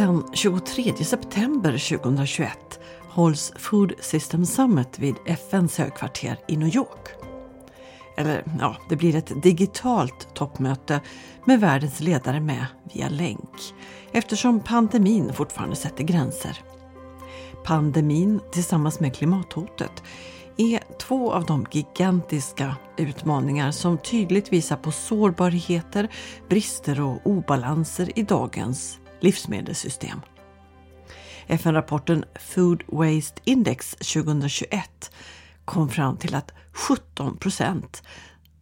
Den 23 september 2021 hålls Food System Summit vid FNs högkvarter i New York. Eller ja, det blir ett digitalt toppmöte med världens ledare med via länk eftersom pandemin fortfarande sätter gränser. Pandemin tillsammans med klimathotet är två av de gigantiska utmaningar som tydligt visar på sårbarheter, brister och obalanser i dagens livsmedelssystem. FN-rapporten Food Waste Index 2021 kom fram till att 17 procent,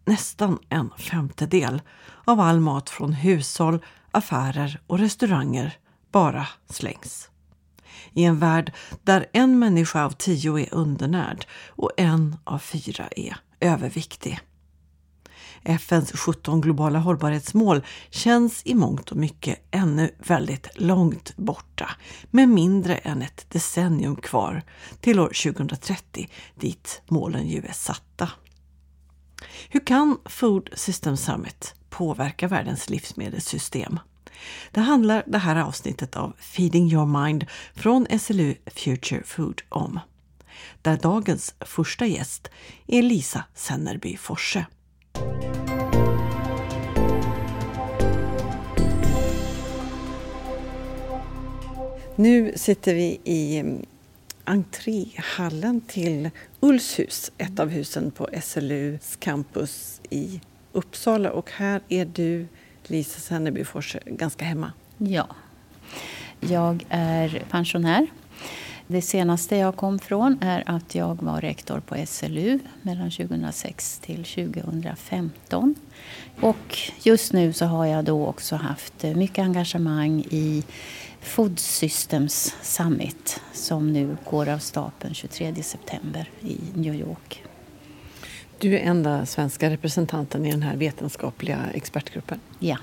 nästan en femtedel, av all mat från hushåll, affärer och restauranger bara slängs. I en värld där en människa av tio är undernärd och en av fyra är överviktig. FNs 17 globala hållbarhetsmål känns i mångt och mycket ännu väldigt långt borta med mindre än ett decennium kvar till år 2030 dit målen ju är satta. Hur kan Food System Summit påverka världens livsmedelssystem? Det handlar det här avsnittet av Feeding Your Mind från SLU Future Food om. Där dagens första gäst är Lisa Sennerby Forse. Nu sitter vi i mm, entréhallen till Ulshus, ett av husen på SLUs campus i Uppsala. Och här är du, Lisa Senneby Forse, ganska hemma. Ja. Jag är pensionär. Det senaste jag kom från är att jag var rektor på SLU mellan 2006 till 2015. Och just nu så har jag då också haft mycket engagemang i Food Systems Summit som nu går av stapeln 23 september i New York. Du är enda svenska representanten i den här vetenskapliga expertgruppen? Ja,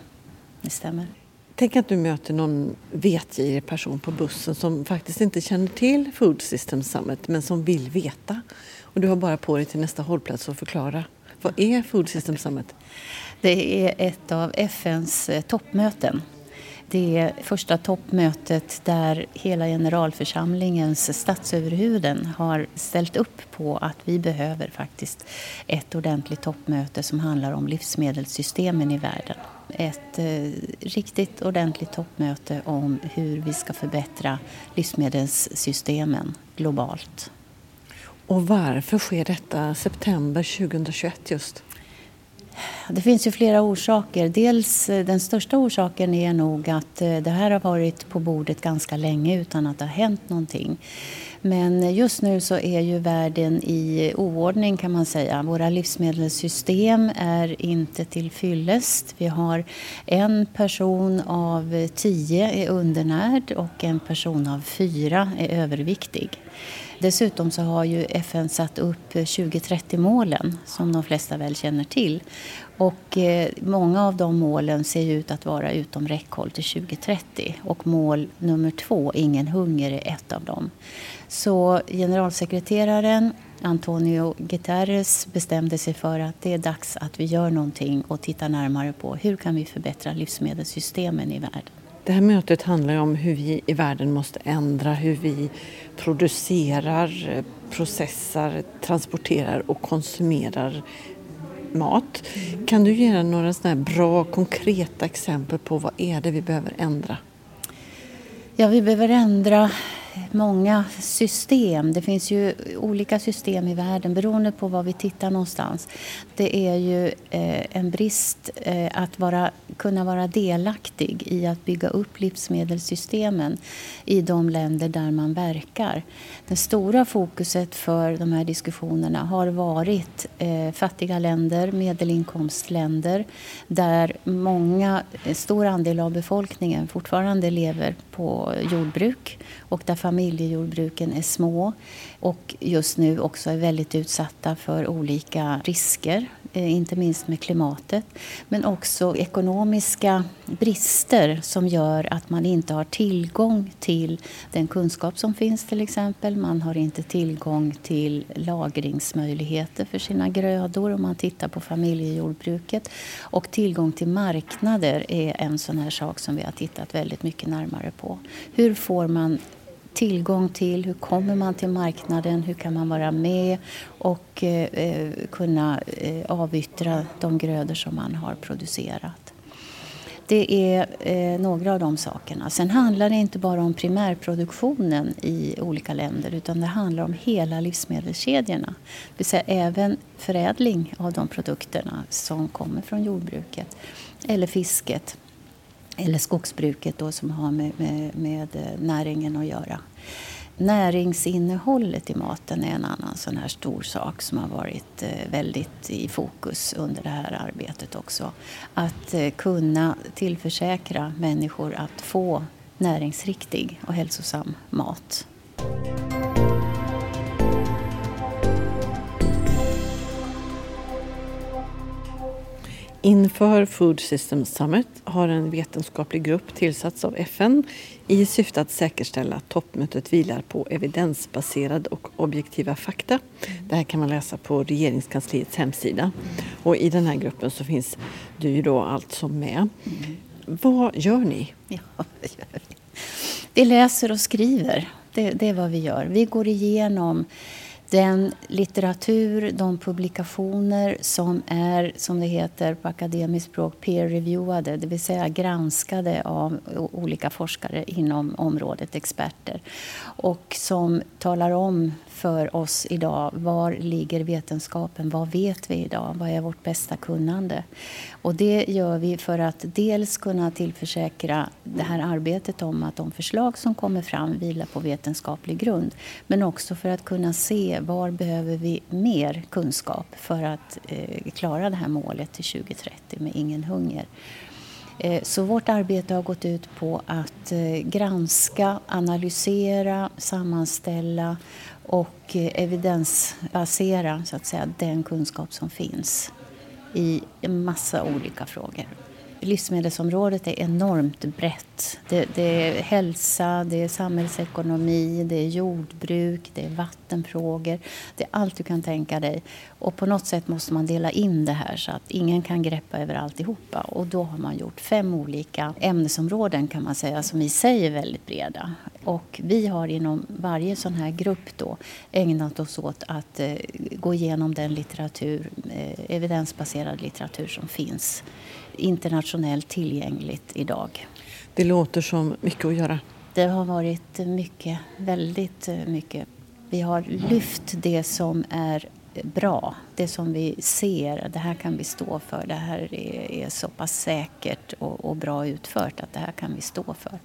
det stämmer. Tänk att du möter någon vetgirig person på bussen som faktiskt inte känner till Food Systems Summit men som vill veta. Och du har bara på dig till nästa hållplats att förklara. Vad är Food Systems Summit? Det är ett av FNs eh, toppmöten det är första toppmötet där hela generalförsamlingens statsöverhuvuden har ställt upp på att vi behöver faktiskt ett ordentligt toppmöte som handlar om livsmedelssystemen i världen. Ett eh, riktigt ordentligt toppmöte om hur vi ska förbättra livsmedelssystemen globalt. Och varför sker detta september 2021 just? Det finns ju flera orsaker. Dels eh, den största orsaken är nog att eh, det här har varit på bordet ganska länge utan att det har hänt någonting. Men eh, just nu så är ju världen i oordning kan man säga. Våra livsmedelssystem är inte till fyllest. Vi har en person av tio är undernärd och en person av fyra är överviktig. Dessutom så har ju FN satt upp eh, 2030-målen som de flesta väl känner till. Och eh, många av de målen ser ut att vara utom räckhåll till 2030 och mål nummer två, ingen hunger, är ett av dem. Så generalsekreteraren Antonio Guterres bestämde sig för att det är dags att vi gör någonting och tittar närmare på hur kan vi förbättra livsmedelssystemen i världen. Det här mötet handlar om hur vi i världen måste ändra hur vi producerar, processar, transporterar och konsumerar mat. Kan du ge några sådana bra konkreta exempel på vad är det vi behöver ändra? Ja, vi behöver ändra många system. Det finns ju olika system i världen beroende på var vi tittar någonstans. Det är ju eh, en brist eh, att vara, kunna vara delaktig i att bygga upp livsmedelssystemen i de länder där man verkar. Det stora fokuset för de här diskussionerna har varit eh, fattiga länder, medelinkomstländer där många, stor andel av befolkningen fortfarande lever på jordbruk och där familjejordbruken är små och just nu också är väldigt utsatta för olika risker eh, inte minst med klimatet. Men också ekonomiska brister som gör att man inte har tillgång till den kunskap som finns till exempel. Man har inte tillgång till lagringsmöjligheter för sina grödor om man tittar på familjejordbruket. Och tillgång till marknader är en sån här sak som vi har tittat väldigt mycket närmare på. Hur får man tillgång till, hur kommer man till marknaden, hur kan man vara med och eh, kunna eh, avyttra de grödor som man har producerat. Det är eh, några av de sakerna. Sen handlar det inte bara om primärproduktionen i olika länder utan det handlar om hela livsmedelskedjorna. Det vill säga även förädling av de produkterna som kommer från jordbruket eller fisket eller skogsbruket då, som har med, med, med eh, näringen att göra. Näringsinnehållet i maten är en annan sån här stor sak som har varit eh, väldigt i fokus under det här arbetet också. Att eh, kunna tillförsäkra människor att få näringsriktig och hälsosam mat. Inför Food Systems Summit har en vetenskaplig grupp tillsatts av FN i syfte att säkerställa att toppmötet vilar på evidensbaserade och objektiva fakta. Det här kan man läsa på regeringskansliets hemsida. Och i den här gruppen så finns du ju då alltså med. Vad gör ni? Ja, vi läser och skriver. Det, det är vad vi gör. Vi går igenom den litteratur, de publikationer som är, som det heter på akademiskt språk, peer-reviewade, det vill säga granskade av olika forskare inom området, experter. Och som talar om för oss idag. Var ligger vetenskapen? Vad vet vi idag? Vad är vårt bästa kunnande? Och det gör vi för att dels kunna tillförsäkra det här arbetet om att de förslag som kommer fram vilar på vetenskaplig grund. Men också för att kunna se var behöver vi mer kunskap för att eh, klara det här målet till 2030 med ingen hunger. Eh, så vårt arbete har gått ut på att eh, granska, analysera, sammanställa och eh, evidensbasera så att säga, den kunskap som finns i en massa olika frågor livsmedelsområdet är enormt brett. Det, det, är hälsa, det är samhällsekonomi, det är jordbruk, det är vattenfrågor. Det är allt du kan tänka dig. Och på något sätt måste man dela in det här så att ingen kan greppa över alltihopa. Och då har man gjort fem olika ämnesområden kan man säga som i sig är väldigt breda. Och vi har inom varje sån här grupp då ägnat oss åt att eh, gå igenom den litteratur, eh, evidensbaserad litteratur som finns internationellt tillgängligt idag. Det låter som mycket att göra. Det har varit mycket, väldigt mycket. Vi har lyft det som är bra, det som vi ser, det här kan vi stå för, det här är, är så pass säkert och, och bra utfört att det här kan vi stå för.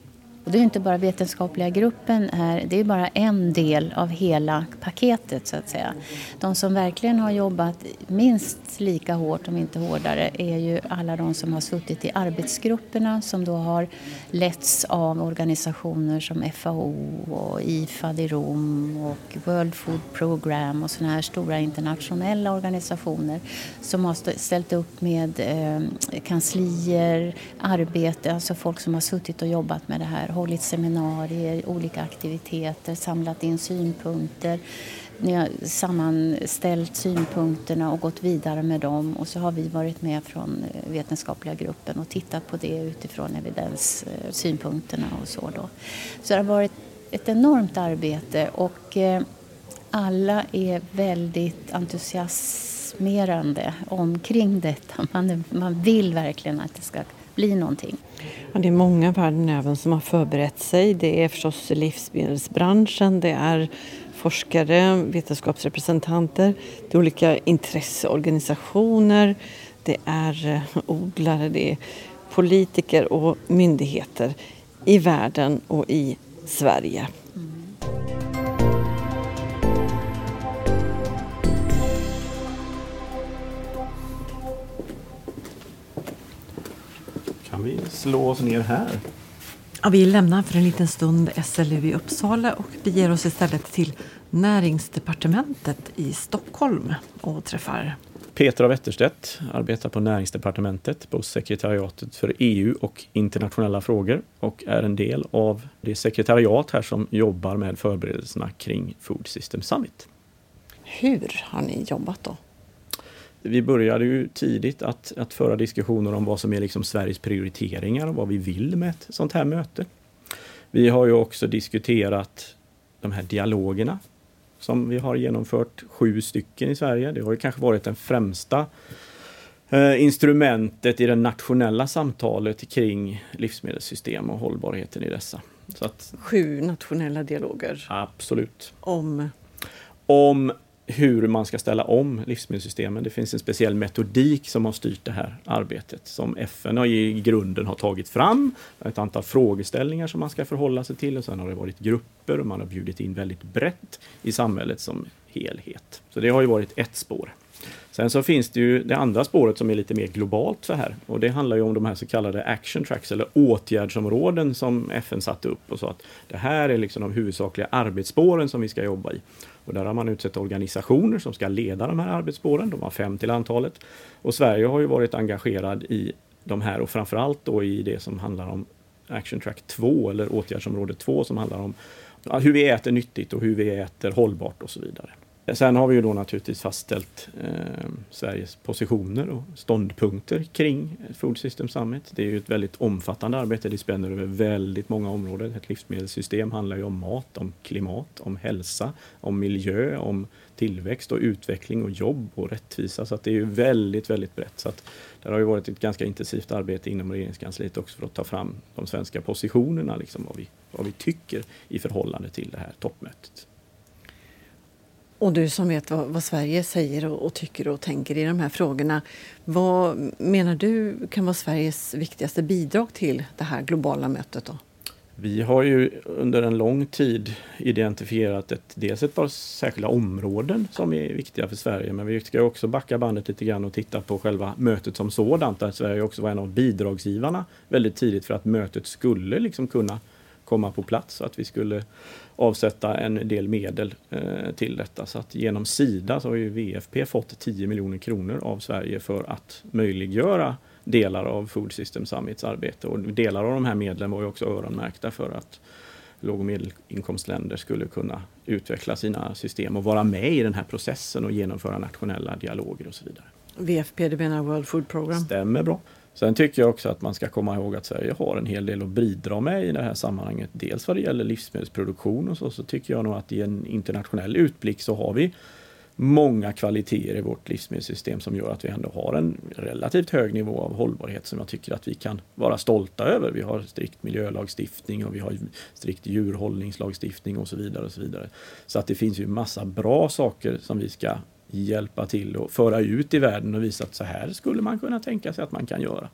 Och det är inte bara vetenskapliga gruppen här, det är bara en del av hela paketet så att säga. De som verkligen har jobbat minst lika hårt, om inte hårdare, är ju alla de som har suttit i arbetsgrupperna som då har letts av organisationer som FAO och IFAD i Rom och World Food Program och sådana här stora internationella organisationer som har ställt upp med eh, kanslier, arbete, alltså folk som har suttit och jobbat med det här hållit seminarier, olika aktiviteter, samlat in synpunkter. Ni har sammanställt synpunkterna och gått vidare med dem och så har vi varit med från eh, vetenskapliga gruppen och tittat på det utifrån evidenssynpunkterna eh, och så då. Så det har varit ett enormt arbete och eh, alla är väldigt entusiasmerande omkring detta. Man, man vill verkligen att det ska bli någonting. Ja, det är många världen även som har förberett sig. Det är förstås livsmedelsbranschen, det är forskare, vetenskapsrepresentanter, det är olika intresseorganisationer, det är eh, odlare, det är politiker och myndigheter i världen och i Sverige. Kan vi slå oss ner här. Ja, vi lämnar för en liten stund SLU i Uppsala och beger oss istället till Näringsdepartementet i Stockholm och träffar Petra Wetterstedt, arbetar på Näringsdepartementet på sekretariatet för EU och internationella frågor och är en del av det sekretariat här som jobbar med förberedelserna kring Food System Summit. Hur har ni jobbat då? Vi började ju tidigt att, att föra diskussioner om vad som är liksom Sveriges prioriteringar och vad vi vill med ett sånt här möte. Vi har ju också diskuterat de här dialogerna som vi har genomfört, sju stycken i Sverige. Det har ju kanske varit den främsta eh, instrumentet i det nationella samtalet kring livsmedelssystem och hållbarheten i dessa. Så att, Sju nationella dialoger? Absolut. Om? Om hur man ska ställa om livsmedelssystemen. Det finns en speciell metodik som har styrt det här arbetet som FN har i grunden har tagit fram. Ett antal frågeställningar som man ska förhålla sig till och sen har det varit grupper och man har bjudit in väldigt brett i samhället som helhet. Så det har ju varit ett spår. Sen så finns det ju det andra spåret som är lite mer globalt så här och det handlar ju om de här så kallade action tracks eller åtgärdsområden som FN satte upp och sa att det här är liksom de huvudsakliga arbetsspåren som vi ska jobba i. Och där har man utsett organisationer som ska leda de här arbetsspåren. De har fem till antalet. Och Sverige har ju varit engagerad i de här och framförallt då i det som handlar om Action Track 2 eller åtgärdsområde 2 som handlar om hur vi äter nyttigt och hur vi äter hållbart och så vidare. Sen har vi ju då naturligtvis fastställt eh, Sveriges positioner och ståndpunkter kring Food System Summit. Det är ju ett väldigt omfattande arbete. Det spänner över väldigt många områden. Ett livsmedelssystem handlar ju om mat, om klimat, om hälsa, om miljö, om tillväxt och utveckling och jobb och rättvisa. Så att det är ju väldigt, väldigt brett. Så att det har ju varit ett ganska intensivt arbete inom regeringskansliet också för att ta fram de svenska positionerna, liksom vad, vi, vad vi tycker i förhållande till det här toppmötet. Och du som vet vad, vad Sverige säger och, och, tycker och tänker i de här frågorna. Vad menar du kan vara Sveriges viktigaste bidrag till det här globala mötet? Då? Vi har ju under en lång tid identifierat ett, dels ett par särskilda områden som är viktiga för Sverige, men vi ska också backa bandet lite grann och titta på själva mötet som sådant, där Sverige också var en av bidragsgivarna väldigt tidigt för att mötet skulle liksom kunna komma på plats, så att vi skulle avsätta en del medel eh, till detta. Så att genom Sida så har ju VFP fått 10 miljoner kronor av Sverige för att möjliggöra delar av Food System Summits arbete. Och delar av de här medlen var ju också öronmärkta för att låg och medelinkomstländer skulle kunna utveckla sina system och vara med i den här processen och genomföra nationella dialoger och så vidare. VFP, du menar World Food Program? Stämmer bra. Sen tycker jag också att man ska komma ihåg att Sverige har en hel del att bidra med i det här sammanhanget. Dels vad det gäller livsmedelsproduktion och så, så tycker jag nog att i en internationell utblick så har vi många kvaliteter i vårt livsmedelssystem som gör att vi ändå har en relativt hög nivå av hållbarhet som jag tycker att vi kan vara stolta över. Vi har strikt miljölagstiftning och vi har strikt djurhållningslagstiftning och så vidare. och Så vidare. Så att det finns ju massa bra saker som vi ska hjälpa till och föra ut i världen och visa att så här skulle man kunna tänka sig att man kan göra.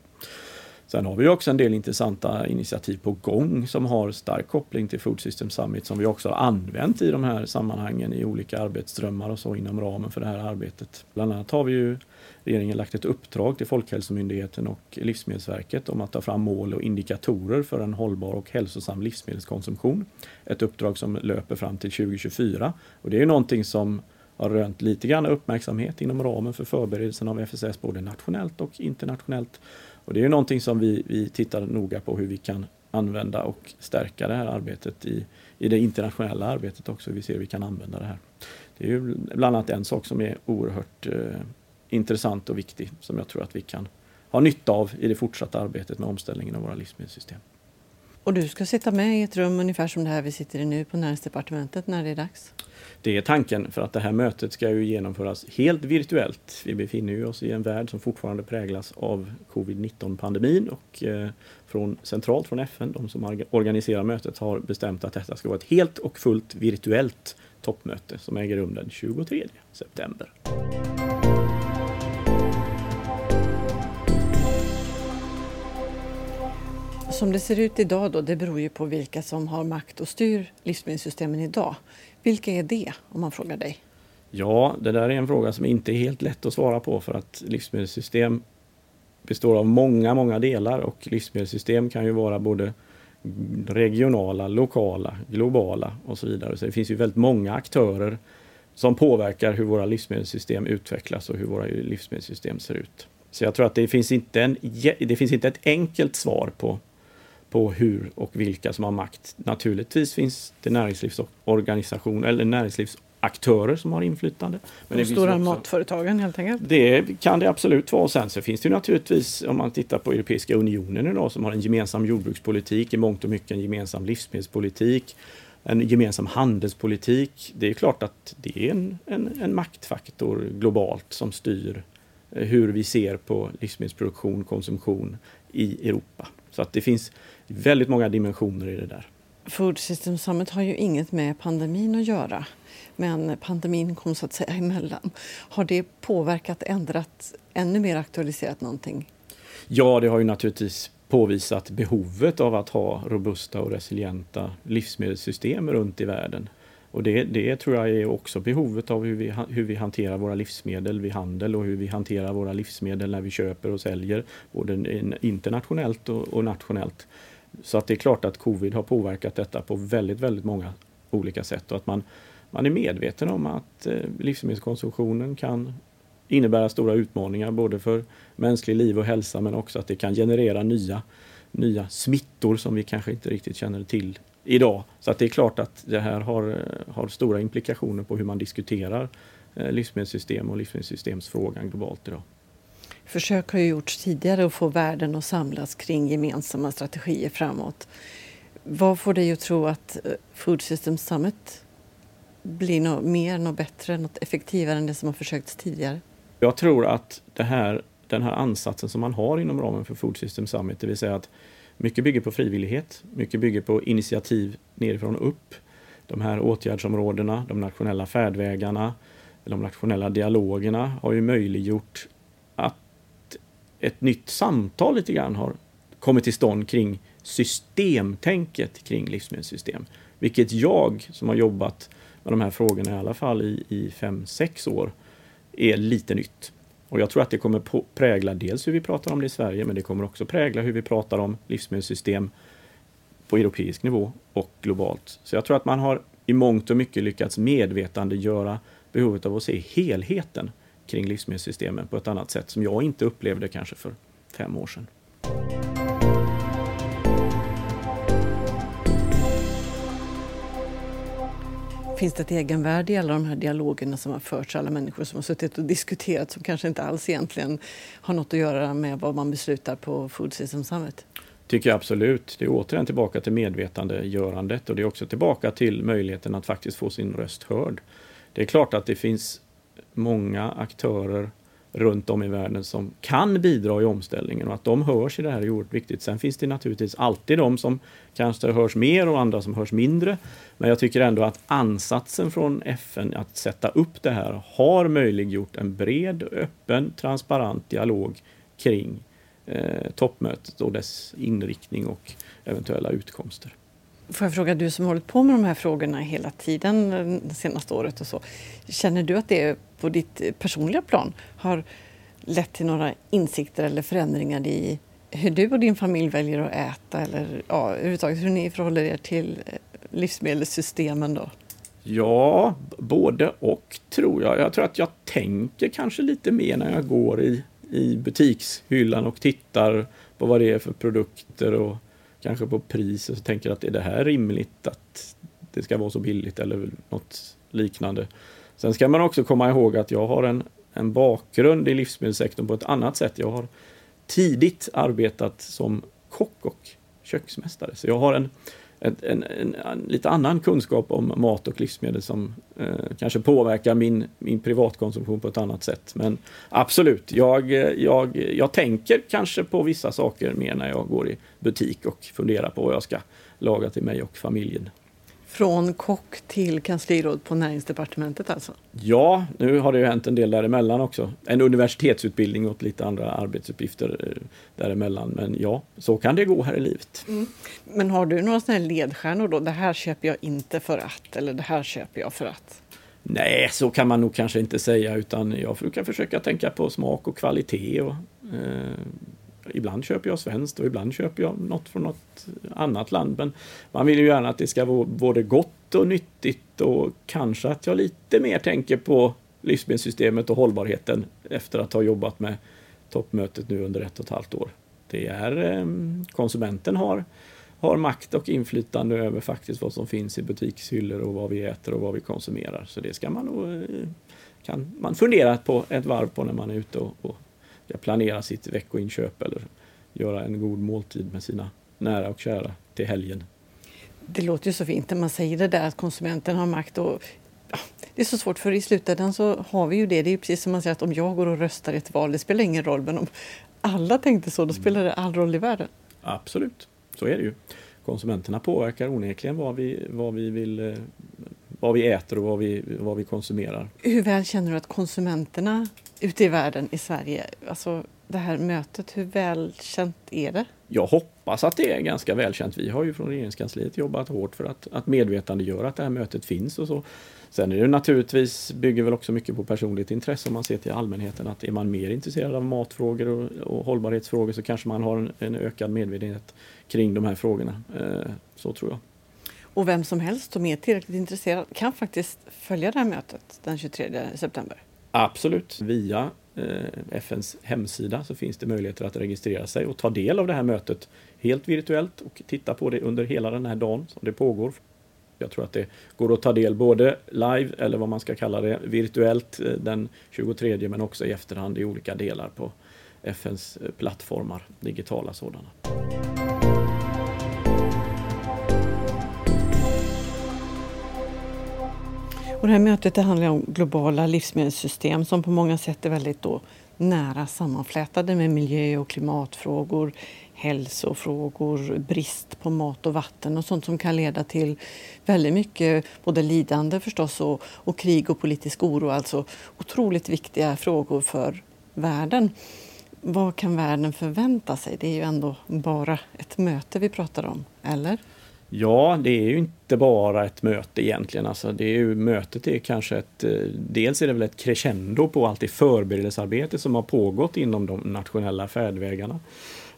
Sen har vi också en del intressanta initiativ på gång som har stark koppling till Food System Summit som vi också har använt i de här sammanhangen i olika arbetsströmmar och så inom ramen för det här arbetet. Bland annat har vi ju regeringen lagt ett uppdrag till Folkhälsomyndigheten och Livsmedelsverket om att ta fram mål och indikatorer för en hållbar och hälsosam livsmedelskonsumtion. Ett uppdrag som löper fram till 2024 och det är ju någonting som har rönt lite grann uppmärksamhet inom ramen för förberedelsen av FSS både nationellt och internationellt. Och det är någonting som vi, vi tittar noga på hur vi kan använda och stärka det här arbetet i, i det internationella arbetet också. Vi ser hur vi kan använda det här. Det är ju bland annat en sak som är oerhört eh, intressant och viktig som jag tror att vi kan ha nytta av i det fortsatta arbetet med omställningen av våra livsmedelssystem. Och du ska sitta med i ett rum ungefär som det här vi sitter i nu på Näringsdepartementet när det är dags? Det är tanken för att det här mötet ska ju genomföras helt virtuellt. Vi befinner oss i en värld som fortfarande präglas av covid-19 pandemin och eh, från centralt från FN, de som organiserar mötet, har bestämt att detta ska vara ett helt och fullt virtuellt toppmöte som äger rum den 23 september. Som det ser ut idag då, det beror ju på vilka som har makt och styr livsmedelssystemen idag. Vilka är det om man frågar dig? Ja, det där är en fråga som inte är helt lätt att svara på för att livsmedelssystem består av många, många delar och livsmedelssystem kan ju vara både regionala, lokala, globala och så vidare. Så det finns ju väldigt många aktörer som påverkar hur våra livsmedelssystem utvecklas och hur våra livsmedelssystem ser ut. Så jag tror att det finns inte, en, det finns inte ett enkelt svar på, på hur och vilka som har makt. Naturligtvis finns det näringslivsorganisationer eller näringslivsaktörer som har inflytande. Men De stora också, matföretagen helt enkelt? Det kan det absolut vara. Och sen så finns det naturligtvis, om man tittar på Europeiska unionen idag som har en gemensam jordbrukspolitik, i mångt och mycket en gemensam livsmedelspolitik en gemensam handelspolitik. Det är klart att det är en, en, en maktfaktor globalt som styr eh, hur vi ser på livsmedelsproduktion, konsumtion i Europa. Så att det finns väldigt många dimensioner i det där. Food System Summit har ju inget med pandemin att göra. Men pandemin kom så att säga emellan. Har det påverkat, ändrat, ännu mer aktualiserat någonting? Ja, det har ju naturligtvis påvisat behovet av att ha robusta och resilienta livsmedelssystem runt i världen. Och det, det tror jag är också behovet av hur vi, hur vi hanterar våra livsmedel vid handel och hur vi hanterar våra livsmedel när vi köper och säljer, både internationellt och, och nationellt. Så att det är klart att covid har påverkat detta på väldigt, väldigt många olika sätt och att man, man är medveten om att eh, livsmedelskonsumtionen kan innebära stora utmaningar både för mänsklig liv och hälsa men också att det kan generera nya, nya smittor som vi kanske inte riktigt känner till idag. Så att det är klart att det här har, eh, har stora implikationer på hur man diskuterar eh, livsmedelssystem och livsmedelssystemsfrågan globalt idag. Försök har ju gjorts tidigare att få världen att samlas kring gemensamma strategier framåt. Vad får dig att tro att eh, Food System Summit blir något mer, något bättre, något effektivare än det som har försökts tidigare? Jag tror att det här, den här ansatsen som man har inom ramen för Food System Summit, det vill säga att mycket bygger på frivillighet, mycket bygger på initiativ nerifrån och upp. De här åtgärdsområdena, de nationella färdvägarna, de nationella dialogerna har ju möjliggjort ett nytt samtal lite grann har kommit till stånd kring systemtänket kring livsmedelssystem. Vilket jag som har jobbat med de här frågorna i alla fall i, i fem, sex år är lite nytt. Och jag tror att det kommer prägla dels hur vi pratar om det i Sverige, men det kommer också prägla hur vi pratar om livsmedelssystem på europeisk nivå och globalt. Så jag tror att man har i mångt och mycket lyckats medvetandegöra behovet av att se helheten kring livsmedelssystemen på ett annat sätt som jag inte upplevde kanske för fem år sedan. Finns det ett egenvärde i alla de här dialogerna som har förts, alla människor som har suttit och diskuterat som kanske inte alls egentligen har något att göra med vad man beslutar på Food System Summit? tycker jag absolut. Det är återigen tillbaka till medvetandegörandet och det är också tillbaka till möjligheten att faktiskt få sin röst hörd. Det är klart att det finns många aktörer runt om i världen som kan bidra i omställningen och att de hörs i det här är oerhört viktigt. Sen finns det naturligtvis alltid de som kanske hörs mer och andra som hörs mindre. Men jag tycker ändå att ansatsen från FN att sätta upp det här har möjliggjort en bred, öppen, transparent dialog kring eh, toppmötet och dess inriktning och eventuella utkomster. Får jag fråga, du som har hållit på med de här frågorna hela tiden, eh, det senaste året och så. Känner du att det på ditt personliga plan har lett till några insikter eller förändringar i hur du och din familj väljer att äta eller ja, överhuvudtaget hur ni förhåller er till eh, livsmedelssystemen då? Ja, både och tror jag. Jag tror att jag tänker kanske lite mer när jag går i, i butikshyllan och tittar på vad det är för produkter och kanske på pris och så tänker att är det här rimligt att det ska vara så billigt eller något liknande. Sen ska man också komma ihåg att jag har en, en bakgrund i livsmedelssektorn på ett annat sätt. Jag har tidigt arbetat som kock och köksmästare. Så jag har en, en, en, en lite annan kunskap om mat och livsmedel som eh, kanske påverkar min, min privatkonsumtion på ett annat sätt. Men absolut, jag, eh, jag, jag tänker kanske på vissa saker mer när jag går i butik och funderar på vad jag ska laga till mig och familjen. Från kock till kansliråd på näringsdepartementet alltså? Ja, nu har det ju hänt en del däremellan också. En universitetsutbildning och lite andra arbetsuppgifter eh, däremellan. Men ja, så kan det gå här i livet. Mm. Men har du några sådana här ledstjärnor då? Det här köper jag inte för att eller det här köper jag för att? Nej, så kan man nog kanske inte säga utan jag brukar försöka tänka på smak och kvalitet och eh, ibland köper jag svenskt och ibland köper jag något från något annat land. Men man vill ju gärna att det ska vara både gott och nyttigt och kanske att jag lite mer tänker på livsmedelssystemet och hållbarheten efter att ha jobbat med toppmötet nu under ett och ett halvt år. Det är ehm, konsumenten har, har makt och inflytande över faktiskt vad som finns i butikshyllor och vad vi äter och vad vi konsumerar. Så det ska man nog, eh, kan man fundera på ett varv på när man är ute och, och planera sitt veckoinköp eller göra en god måltid med sina nära och kära till helgen. Det låter ju så fint när man säger det där att konsumenten har makt. Och, ja, det är så svårt för i slutändan så har vi ju det. Det är precis som man säger att om jag går och röstar i ett val, det spelar ingen roll. Men om alla tänkte så, då spelar det all roll i världen. Absolut, så är det ju. Konsumenterna påverkar onekligen vad vi, vad vi vill eh, vad vi äter och vad vi, vad vi konsumerar. Hur väl känner du att konsumenterna ute i världen, i Sverige, alltså det här mötet, hur välkänt är det? Jag hoppas att det är ganska välkänt. Vi har ju från regeringskansliet jobbat hårt för att, att medvetandegöra att det här mötet finns och så. Sen är det naturligtvis, bygger väl också mycket på personligt intresse om man ser till allmänheten att är man mer intresserad av matfrågor och, och hållbarhetsfrågor så kanske man har en, en, ökad medvetenhet kring de här frågorna. Eh, så tror jag. Och vem som helst som är tillräckligt intresserad kan faktiskt följa det här mötet den 23 september? Absolut. Via eh, FNs hemsida så finns det möjligheter att registrera sig och ta del av det här mötet helt virtuellt och titta på det under hela den här dagen som det pågår. Jag tror att det går att ta del både live eller vad man ska kalla det virtuellt eh, den 23 men också i efterhand i olika delar på FNs eh, plattformar, digitala sådana. Och det här mötet det handlar om globala livsmedelssystem som på många sätt är väldigt då nära sammanflätade med miljö och klimatfrågor, hälsofrågor, brist på mat och vatten och sånt som kan leda till väldigt mycket både lidande förstås och, och krig och politisk oro. Alltså otroligt viktiga frågor för världen. Vad kan världen förvänta sig? Det är ju ändå bara ett möte vi pratar om, eller? Ja, det är ju inte bara ett möte egentligen. Alltså det är ju, mötet är kanske ett... Eh, dels är det väl ett crescendo på allt det förberedelsearbete som har pågått inom de nationella färdvägarna.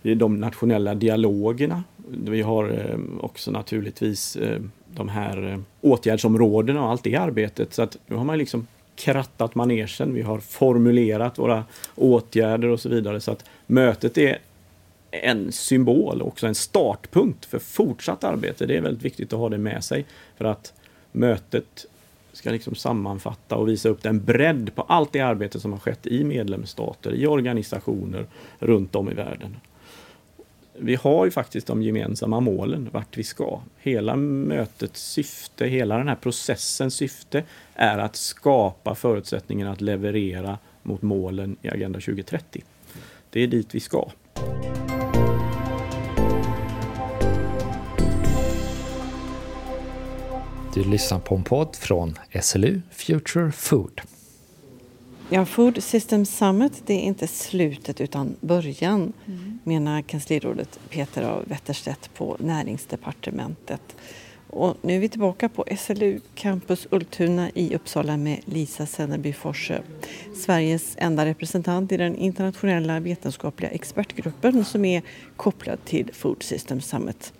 De nationella dialogerna. Vi har eh, också naturligtvis eh, de här åtgärdsområdena och allt det arbetet. Så att nu har man liksom krattat manegen, vi har formulerat våra åtgärder och så vidare. Så att mötet är en symbol, också en startpunkt för fortsatt arbete. Det är väldigt viktigt att ha det med sig för att mötet ska liksom sammanfatta och visa upp den bredd på allt det arbete som har skett i medlemsstater, i organisationer runt om i världen. Vi har ju faktiskt de gemensamma målen, vart vi ska. Hela mötets syfte, hela den här processens syfte är att skapa förutsättningar att leverera mot målen i Agenda 2030. Det är dit vi ska. Du lyssnar på en podd från SLU Future Food. Ja, Food Systems Summit det är inte slutet utan början mm. menar kanslirådet Peter av Wetterstedt på Näringsdepartementet. Och nu är vi tillbaka på SLU Campus Ultuna i Uppsala med Lisa Senneby Forse, Sveriges enda representant i den internationella vetenskapliga expertgruppen som är kopplad till Food Systems Summit.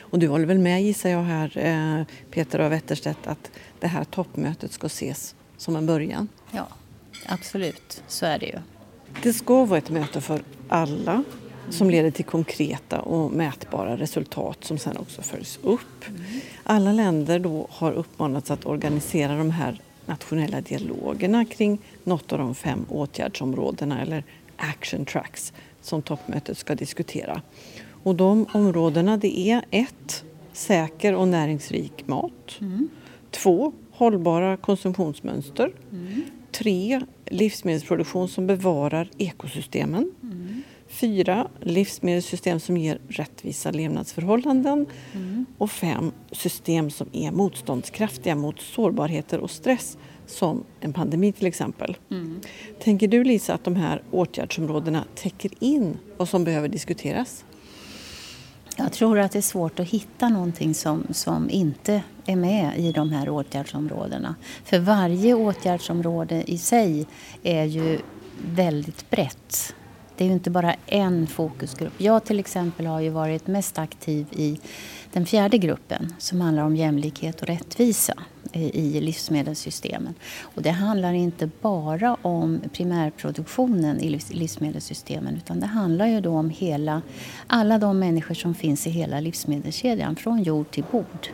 Och du håller väl med gissar jag här eh, Peter av Wetterstedt att det här toppmötet ska ses som en början? Ja, absolut. Så är det ju. Det ska vara ett möte för alla som leder till konkreta och mätbara resultat som sen också följs upp. Alla länder då har uppmanats att organisera de här nationella dialogerna kring något av de fem åtgärdsområdena eller action tracks som toppmötet ska diskutera. Och de områdena det är ett, säker och näringsrik mat. Mm. Två, hållbara konsumtionsmönster. Mm. Tre, livsmedelsproduktion som bevarar ekosystemen. Mm. Fyra, livsmedelssystem som ger rättvisa levnadsförhållanden. Mm. Och fem, system som är motståndskraftiga mot sårbarheter och stress som en pandemi till exempel. Mm. Tänker du Lisa att de här åtgärdsområdena täcker in vad som behöver diskuteras? Jag tror att det är svårt att hitta någonting som, som inte är med i de här åtgärdsområdena. För varje åtgärdsområde i sig är ju väldigt brett. Det är ju inte bara en fokusgrupp. Jag till exempel har ju varit mest aktiv i den fjärde gruppen som handlar om jämlikhet och rättvisa i livsmedelssystemen. Och det handlar inte bara om primärproduktionen i livsmedelssystemen utan det handlar ju då om hela, alla de människor som finns i hela livsmedelskedjan från jord till bord.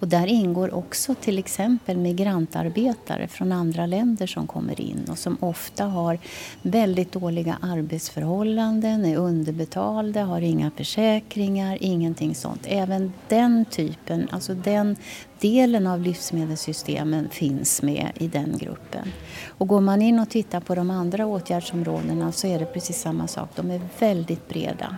Och där ingår också till exempel migrantarbetare från andra länder som kommer in och som ofta har väldigt dåliga arbetsförhållanden, är underbetalda, har inga försäkringar, ingenting sånt. Även den typen, alltså den delen av livsmedelssystemen finns med i den gruppen. Och går man in och tittar på de andra åtgärdsområdena så är det precis samma sak. De är väldigt breda.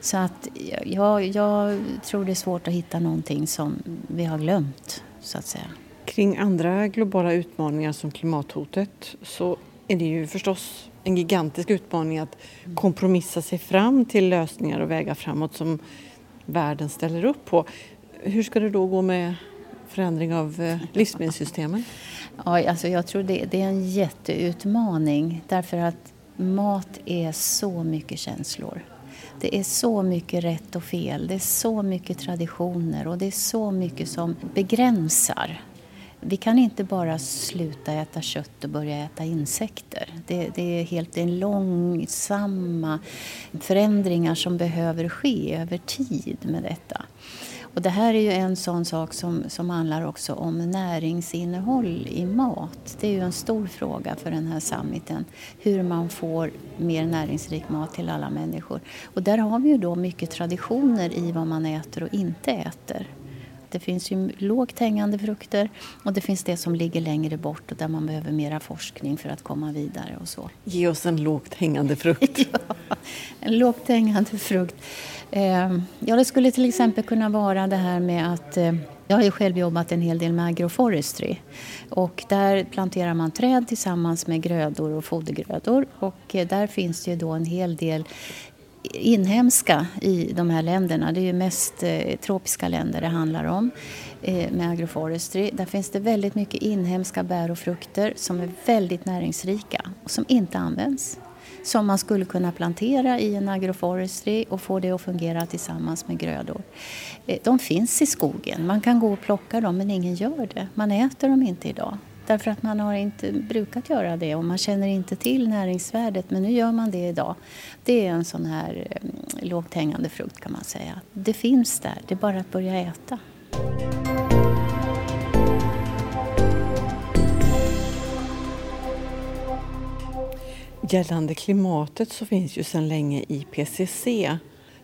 Så att jag, jag tror det är svårt att hitta någonting som vi har glömt, så att säga. Kring andra globala utmaningar som klimathotet så är det ju förstås en gigantisk utmaning att kompromissa sig fram till lösningar och vägar framåt som världen ställer upp på. Hur ska det då gå med förändring av eh, livsmedelssystemen? Ja, alltså jag tror det, det är en jätteutmaning därför att mat är så mycket känslor. Det är så mycket rätt och fel, det är så mycket traditioner och det är så mycket som begränsar. Vi kan inte bara sluta äta kött och börja äta insekter. Det, det är helt det är långsamma förändringar som behöver ske över tid med detta. Och det här är ju en sån sak som, som handlar också om näringsinnehåll i mat. Det är ju en stor fråga för den här summiten, hur man får mer näringsrik mat till alla människor. Och där har vi ju då mycket traditioner i vad man äter och inte äter. Det finns ju lågt hängande frukter och det finns det som ligger längre bort och där man behöver mera forskning för att komma vidare och så. Ge oss en lågt hängande frukt. ja, en lågt hängande frukt. Ehm, ja, det skulle till exempel kunna vara det här med att eh, jag har ju själv jobbat en hel del med agroforestry och där planterar man träd tillsammans med grödor och fodergrödor och eh, där finns det ju då en hel del inhemska i de här länderna. Det är ju mest eh, tropiska länder det handlar om eh, med agroforestry. Där finns det väldigt mycket inhemska bär och frukter som är väldigt näringsrika och som inte används som man skulle kunna plantera i en agroforestry och få det att fungera tillsammans med grödor. Eh, de finns i skogen, man kan gå och plocka dem men ingen gör det. Man äter dem inte idag. Därför att man har inte brukat göra det och man känner inte till näringsvärdet men nu gör man det idag. Det är en sån här eh, lågt hängande frukt kan man säga. Det finns där, det är bara att börja äta. Gällande klimatet så finns ju sedan länge IPCC,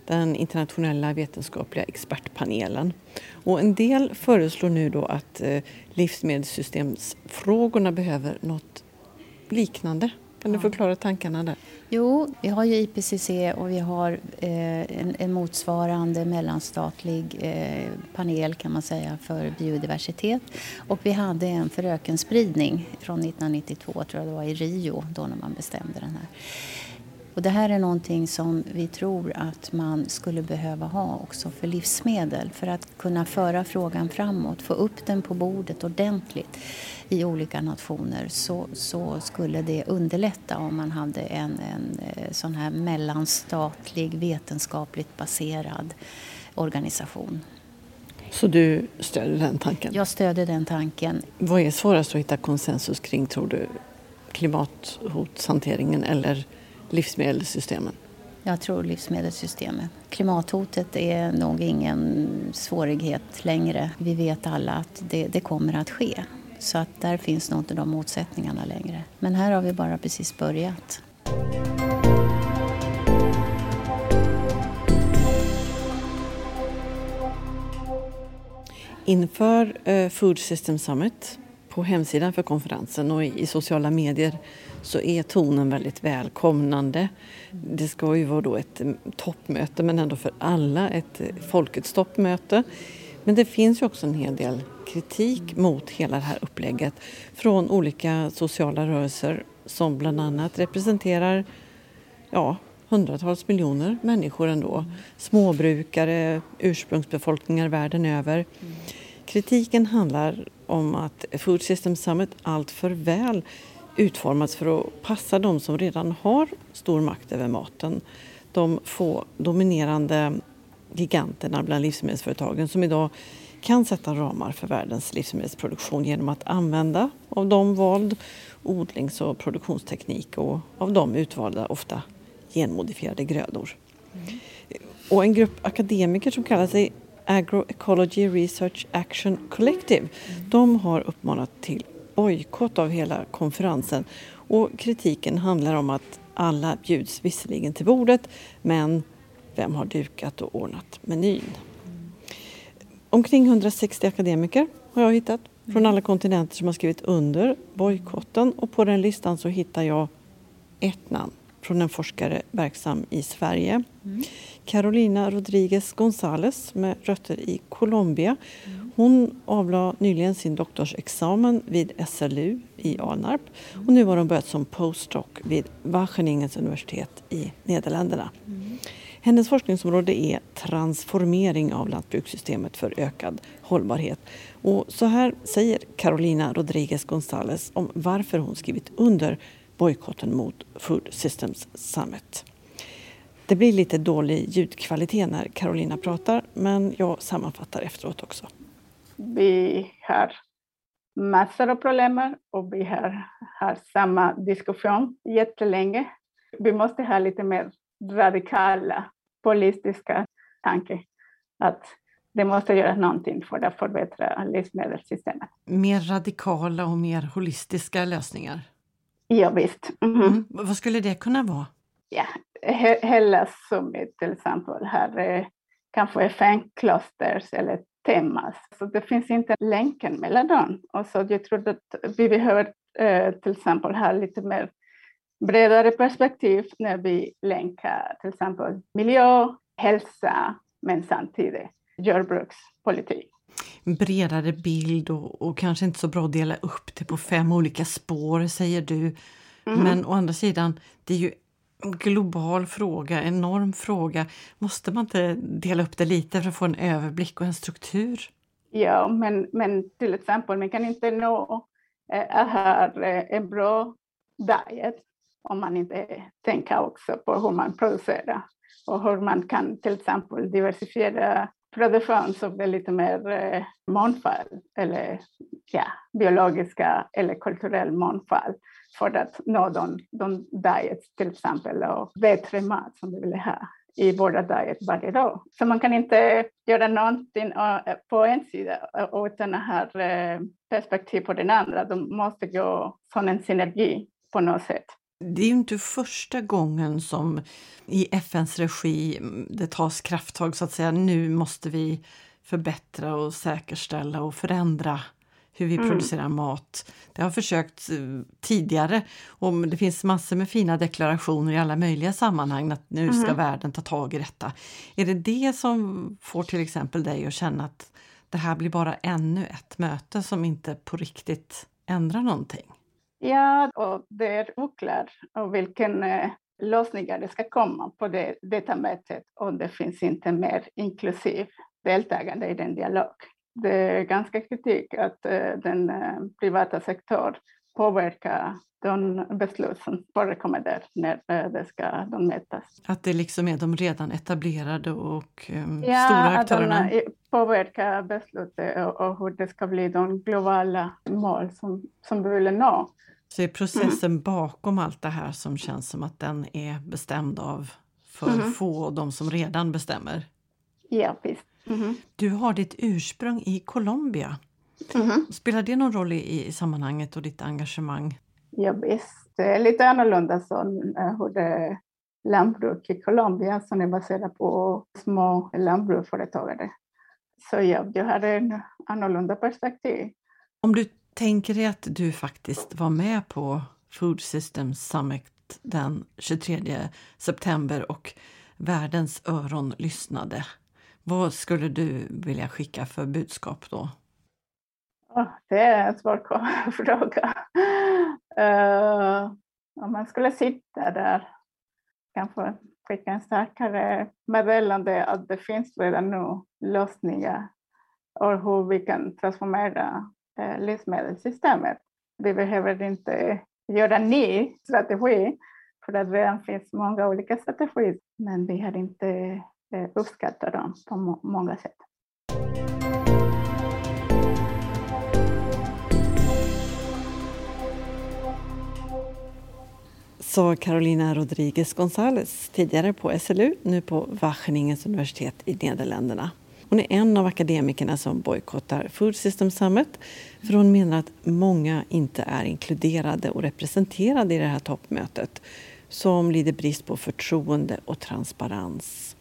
den internationella vetenskapliga expertpanelen. Och en del föreslår nu då att eh, livsmedelssystemsfrågorna behöver något liknande kan du förklara tankarna där? Jo, vi har ju IPCC och vi har eh, en, en, motsvarande mellanstatlig eh, panel kan man säga för biodiversitet. Och vi hade en för ökenspridning från 1992, tror jag det var, i Rio då när man bestämde den här. Och det här är någonting som vi tror att man skulle behöva ha också för livsmedel för att kunna föra frågan framåt, få upp den på bordet ordentligt i olika nationer så, så skulle det underlätta om man hade en, en eh, sån här mellanstatlig vetenskapligt baserad organisation. Så du stöder den tanken? Jag stöder den tanken. Vad är svårast att hitta konsensus kring tror du? Klimathotshanteringen eller livsmedelssystemen? Jag tror livsmedelssystemet. Klimathotet är nog ingen svårighet längre. Vi vet alla att det, det kommer att ske. Så att där finns nog inte de motsättningarna längre. Men här har vi bara precis börjat. Inför uh, Food System Summit på hemsidan för konferensen och i sociala medier så är tonen väldigt välkomnande. Det ska ju vara då ett mm, toppmöte men ändå för alla ett folkets toppmöte. Men det finns ju också en hel del kritik mot hela det här upplägget från olika sociala rörelser som bland annat representerar ja, hundratals miljoner människor ändå. Småbrukare, ursprungsbefolkningar världen över. Kritiken handlar om att Food System Summit allt för väl utformats för att passa de som redan har stor makt över maten. De få dominerande giganterna bland livsmedelsföretagen som idag kan sätta ramar för världens livsmedelsproduktion genom att använda av dem vald odlings och produktionsteknik och av dem utvalda, ofta genmodifierade grödor. Mm. Och en grupp akademiker som kallar sig Agroecology Research Action Collective, mm. de har uppmanat till bojkott av hela konferensen. Och kritiken handlar om att alla bjuds visserligen till bordet, men vem har dukat och ordnat menyn? Omkring 160 akademiker har jag hittat från alla kontinenter som har skrivit under bojkotten och på den listan så hittar jag ett namn från en forskare verksam i Sverige. Mm. Carolina Rodriguez González med rötter i Colombia. Mm. Hon avlade nyligen sin doktorsexamen vid SLU i Alnarp och nu har hon börjat som postdoc vid Wageningens universitet i Nederländerna. Hennes forskningsområde är transformering av lantbrukssystemet för ökad hållbarhet. Och så här säger Carolina Rodriguez González om varför hon skrivit under bojkotten mot Food Systems Summit. Det blir lite dålig ljudkvalitet när Carolina pratar men jag sammanfattar efteråt också. Vi har massor av problem och vi har, har samma diskussion jättelänge. Vi måste ha lite mer radikala politiska tankar att det måste göras någonting för att förbättra livsmedelssystemet. Mer radikala och mer holistiska lösningar? Ja, visst. Mm -hmm. mm. Vad skulle det kunna vara? Ja, Hellas Summit till exempel har eh, kanske FN-klosters eller temas. Så det finns inte länken mellan dem. Och så jag tror att vi behöver eh, till exempel ha lite mer bredare perspektiv när vi länkar till exempel miljö, hälsa, men samtidigt jordbrukspolitik. Bredare bild och, och, kanske inte så bra att dela upp det på fem olika spår, säger du. Mm. Men å andra sidan, det är ju global fråga, enorm fråga. Måste man inte dela upp det lite för att få en överblick och en struktur? Ja, men, men till exempel, man kan inte nå äh, här, äh, en bra diet om man inte tänker också på hur man producerar och hur man kan till exempel diversifiera produktion så det lite mer eh, mångfald eller ja, biologiska eller kulturell mångfald för att nå de, de diets till exempel och bättre mat som vi vill ha i våra diet varje dag. Så man kan inte göra någonting eh, på en sida eh, utan att ha eh, perspektiv på den andra. De måste gå som en synergi på något sätt. Det är ju inte första gången som i FNs regi det tas krafttag så att säga. Nu måste vi förbättra och säkerställa och förändra hur vi mm. producerar mat. Det har försökt eh, tidigare och det finns massor med fina deklarationer i alla möjliga sammanhang att nu ska mm. världen ta tag i detta. Är det det som får till exempel dig att känna att det här blir bara ännu ett möte som inte på riktigt ändrar någonting? Ja, och det är oklart vilken eh, lösningar det ska komma på det, detta mötet och det finns inte mer inklusiv deltagande i den dialog. Det är ganska kritik att eh, den eh, privata sektorn påverkar de beslut som förekommer där när det ska de mätas. Att det liksom är de redan etablerade och um, ja, stora aktörerna? Ja, att de påverkar beslutet och, och hur det ska bli de globala mål som, som vi vill nå. Så är processen mm. bakom allt det här som känns som att den är bestämd av för mm. få, de som redan bestämmer? Ja, visst. Mm. Du har ditt ursprung i Colombia. Mm. Spelar det någon roll i, i sammanhanget och ditt engagemang? Ja, visst. Det är lite annorlunda så eh, hur det lantbruk i Colombia som är baserat på små lantbruksföretagare. Så ja, jag har en annorlunda perspektiv. Om du tänker dig att du faktiskt var med på Food Systems Summit den 23 september och världens öron lyssnade. Vad skulle du vilja skicka för budskap då? det är en svår fråga. Uh, om man skulle sitta där, kanske skicka en starkare meddelande att det finns redan nu lösningar och hur vi kan transformera Eh, livsmedelssystemet. Vi behöver inte göra en ny strategi, för att det redan finns många olika strategier, men vi har inte eh, uppskattat dem på många sätt. sa Carolina Rodriguez González, tidigare på SLU, nu på Wageningens universitet i Nederländerna. Hon är en av akademikerna som bojkottar Food System Summit för hon menar att många inte är inkluderade och representerade i det här toppmötet som lider brist på förtroende och transparens.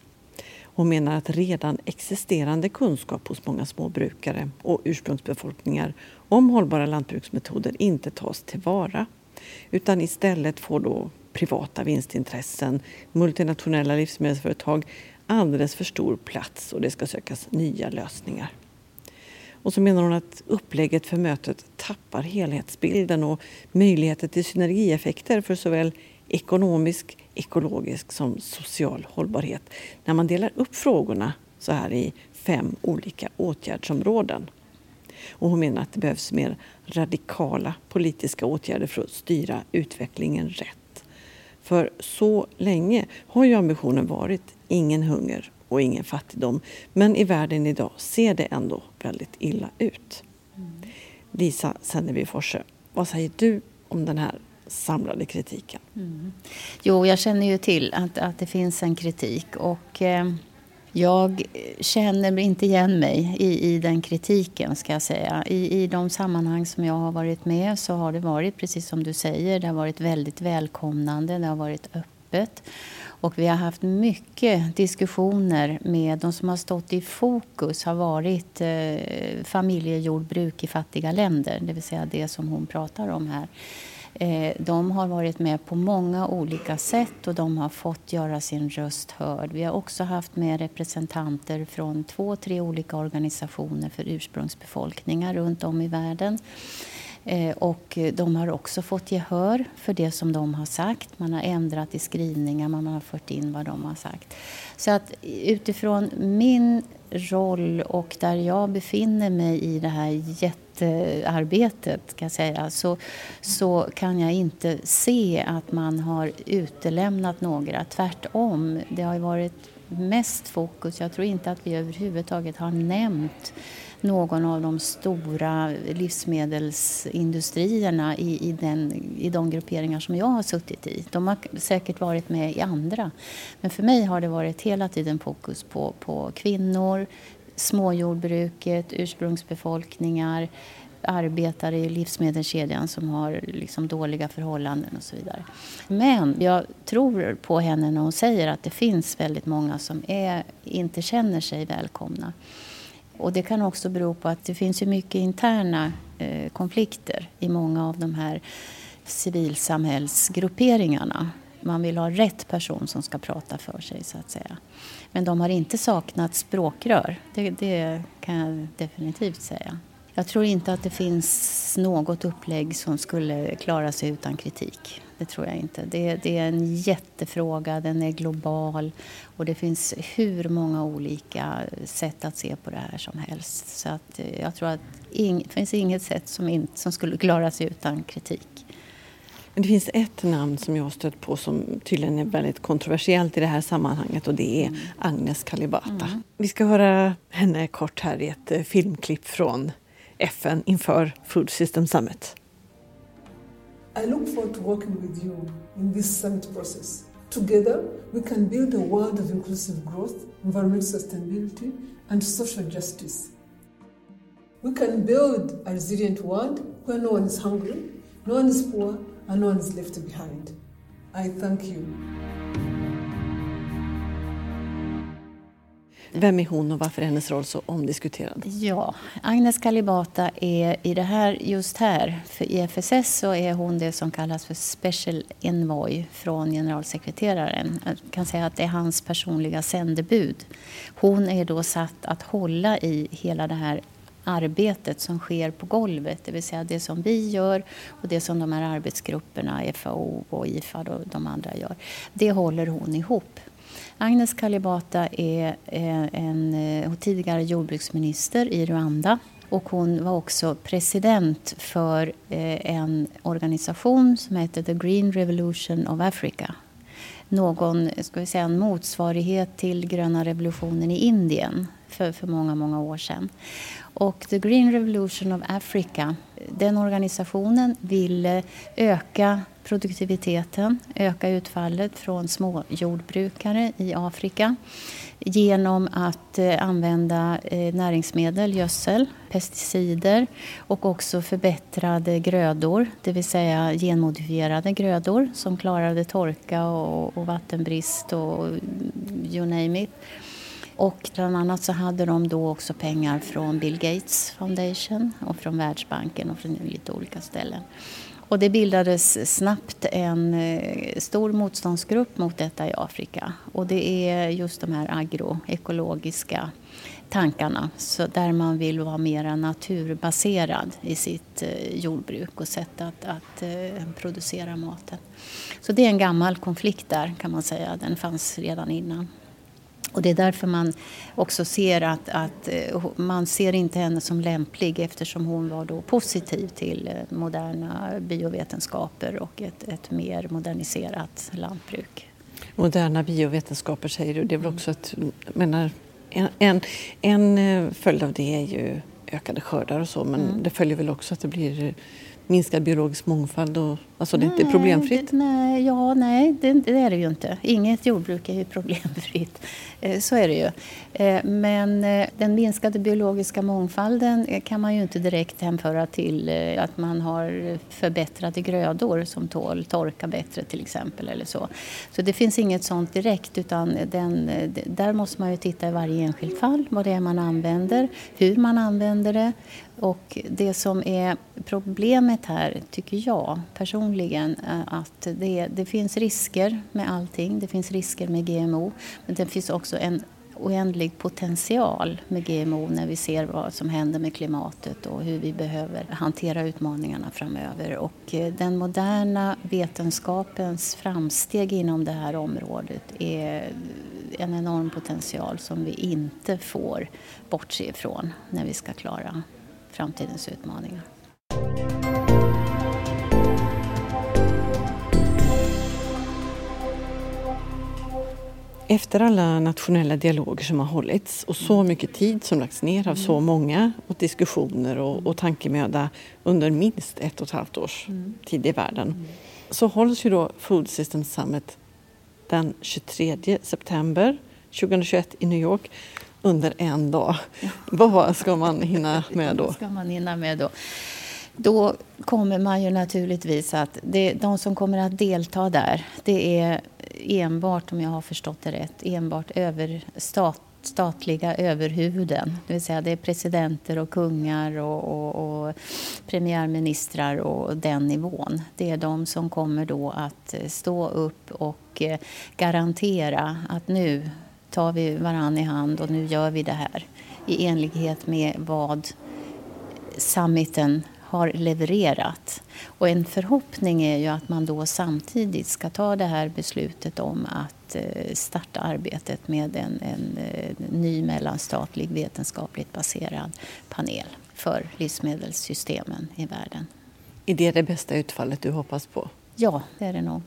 Hon menar att redan existerande kunskap hos många småbrukare och ursprungsbefolkningar om hållbara lantbruksmetoder inte tas tillvara utan istället får då privata vinstintressen, multinationella livsmedelsföretag alldeles för stor plats och det ska sökas nya lösningar. Och så menar hon att upplägget för mötet tappar helhetsbilden och möjligheter till synergieffekter för såväl ekonomisk, ekologisk som social hållbarhet när man delar upp frågorna så här i fem olika åtgärdsområden. Och hon menar att det behövs mer radikala politiska åtgärder för att styra utvecklingen rätt. För så länge har ju ambitionen varit ingen hunger och ingen fattigdom. Men i världen idag ser det ändå väldigt illa ut. Lisa Senneby Forse, vad säger du om den här samlade kritiken? Mm. Jo, jag känner ju till att, att det finns en kritik och eh, jag känner inte igen mig i, i den kritiken, ska jag säga. I, I de sammanhang som jag har varit med så har det varit, precis som du säger, det har varit väldigt välkomnande, det har varit öppet. Och vi har haft mycket diskussioner med de som har stått i fokus har varit eh, familjejordbruk i fattiga länder, det vill säga det som hon pratar om här. Eh, de har varit med på många olika sätt och de har fått göra sin röst hörd. Vi har också haft med representanter från två, tre olika organisationer för ursprungsbefolkningar runt om i världen. Eh, och de har också fått gehör för det som de har sagt. Man har ändrat i skrivningar, man har fört in vad de har sagt. Så att utifrån min roll och där jag befinner mig i det här jättearbetet kan jag säga, så, så kan jag inte se att man har utelämnat några. Tvärtom, det har varit mest fokus, jag tror inte att vi överhuvudtaget har nämnt någon av de stora livsmedelsindustrierna i, i, den, i de grupperingar som jag har suttit i. De har säkert varit med i andra. Men för mig har det varit hela tiden fokus på, på kvinnor, småjordbruket, ursprungsbefolkningar, arbetare i livsmedelskedjan som har liksom dåliga förhållanden och så vidare. Men jag tror på henne när hon säger att det finns väldigt många som är, inte känner sig välkomna. Och det kan också bero på att det finns ju mycket interna eh, konflikter i många av de här civilsamhällsgrupperingarna. Man vill ha rätt person som ska prata för sig så att säga. Men de har inte saknat språkrör, det, det kan jag definitivt säga. Jag tror inte att det finns något upplägg som skulle klara sig utan kritik. Det tror jag inte. Det, det, är en jättefråga, den är global och det finns hur många olika sätt att se på det här som helst. Så att eh, jag tror att ing, det finns inget sätt som, in, som skulle klara sig utan kritik. Men det finns ett namn som jag har stött på som tydligen är väldigt kontroversiellt i det här sammanhanget och det är mm. Agnes Kalibata. Mm. Vi ska höra henne kort här i ett eh, filmklipp från FN inför Food System Summit. I look forward to working with you in this summit process. Together, we can build a world of inclusive growth, environmental sustainability, and social justice. We can build a resilient world where no one is hungry, no one is poor, and no one is left behind. I thank you. Vem är hon och varför är hennes roll så omdiskuterad? Ja, Agnes Kalibata är i det här, just här, för i FSS så är hon det som kallas för Special Envoy från generalsekreteraren. Jag kan säga att det är hans personliga sändebud. Hon är då satt att hålla i hela det här arbetet som sker på golvet, det vill säga det som vi gör och det som de här arbetsgrupperna, FAO och IFAD och de andra gör. Det håller hon ihop. Agnes Kalibata är eh, en, eh, tidigare jordbruksminister i Rwanda och hon var också president för eh, en organisation som heter The Green Revolution of Africa. Någon, ska vi säga, en motsvarighet till gröna revolutionen i Indien för, för många, många år sedan. Och The Green Revolution of Africa, den organisationen ville öka produktiviteten, öka utfallet från småjordbrukare i Afrika genom att eh, använda eh, näringsmedel, gödsel, pesticider och också förbättrade grödor, det vill säga genmodifierade grödor som klarade torka och, och vattenbrist och you name it. Och bland annat så hade de då också pengar från Bill Gates Foundation och från Världsbanken och från lite olika ställen. Och det bildades snabbt en eh, stor motståndsgrupp mot detta i Afrika. Och det är just de här agroekologiska tankarna så där man vill vara mer naturbaserad i sitt eh, jordbruk och sätt att, att eh, producera maten. Så det är en gammal konflikt där kan man säga, den fanns redan innan. Och det är därför man också ser att, att eh, man ser inte henne som lämplig eftersom hon var då positiv till eh, moderna biovetenskaper och ett, ett mer moderniserat lantbruk. Moderna biovetenskaper säger du, det är väl också ett, menar, en, en, en eh, följd av det är ju ökade skördar och så men mm. det följer väl också att det blir minskad biologisk mångfald? Och, alltså det är inte problemfritt? Det, nej, ja, nej det, det, är det ju inte. Inget jordbruk är ju problemfritt. Eh, så är det ju. Eh, men eh, den minskade biologiska mångfalden kan man ju inte direkt hänföra till att man har förbättrade grödor som tål torka bättre till exempel. Eller så. så det finns inget sånt direkt utan den, där måste man ju titta i varje enskilt fall vad det är man använder, hur man använder det och det som är problemet här, tycker jag personligen, är att det, det finns risker med allting. Det finns risker med GMO, men det finns också en oändlig potential med GMO när vi ser vad som händer med klimatet och hur vi behöver hantera utmaningarna framöver. Och eh, den moderna vetenskapens framsteg inom det här området är en enorm potential som vi inte får bortse ifrån när vi ska klara framtidens utmaningar. Efter alla nationella dialoger som har hållits och så mycket tid som lagts ner av så mm. många och diskussioner och, och tankemöda under minst ett och ett halvt års mm. tid i världen mm. så hålls ju då Food Systems Summit den 23 september 2021 i New York under en dag. Vad ska man hinna med då? Vad ska man hinna med då? Då kommer man ju naturligtvis att... Det, de som kommer att delta där, det är enbart, om jag har förstått det rätt, enbart över stat, statliga överhuvuden. Det vill säga det är presidenter och kungar och, och, och premiärministrar och den nivån. Det är de som kommer då att stå upp och eh, garantera att nu tar vi varann i hand och nu gör vi det här i enlighet med vad summiten har levererat. Och en förhoppning är ju att man då samtidigt ska ta det här beslutet om att eh, starta arbetet med en, en, eh, ny mellanstatlig vetenskapligt baserad panel för livsmedelssystemen i världen. Är det det bästa utfallet du hoppas på? Ja, det är det nog.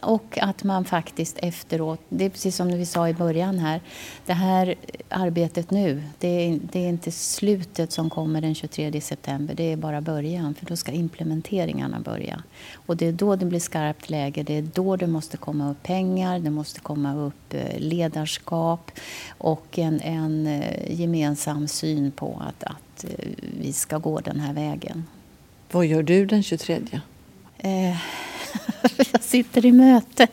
Och att man faktiskt efteråt, det är precis som vi sa i början här, det här arbetet nu, det är, det är, inte slutet som kommer den 23 september, det är bara början, för då ska implementeringarna börja. Och det är då det blir skarpt läge, det är då det måste komma upp pengar, det måste komma upp eh, ledarskap och en, en eh, gemensam syn på att, att eh, vi ska gå den här vägen. Vad gör du den 23? Eh, jag sitter i möte.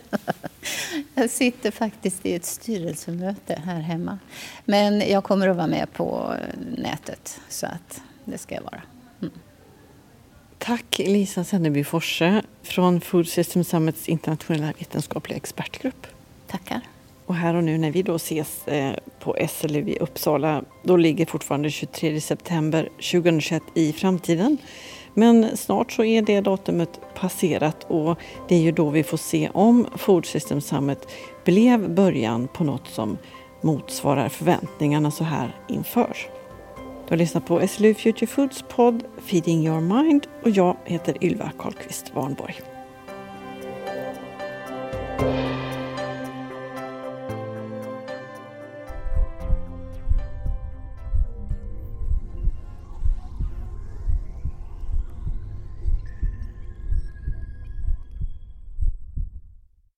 Jag sitter faktiskt i ett styrelsemöte här hemma. Men jag kommer att vara med på nätet, så att det ska jag vara. Mm. Tack Lisa Senneby Forse från Food System Summits internationella vetenskapliga expertgrupp. Tackar. Och här och nu när vi då ses eh, på SLU i Uppsala, då ligger fortfarande 23 september 2021 i framtiden. Men snart så är det datumet passerat och det är ju då vi får se om Food System Summit blev början på något som motsvarar förväntningarna så här inför. Du har lyssnat på SLU Future Foods podd Feeding Your Mind och jag heter Ylva Karlqvist Warnborg.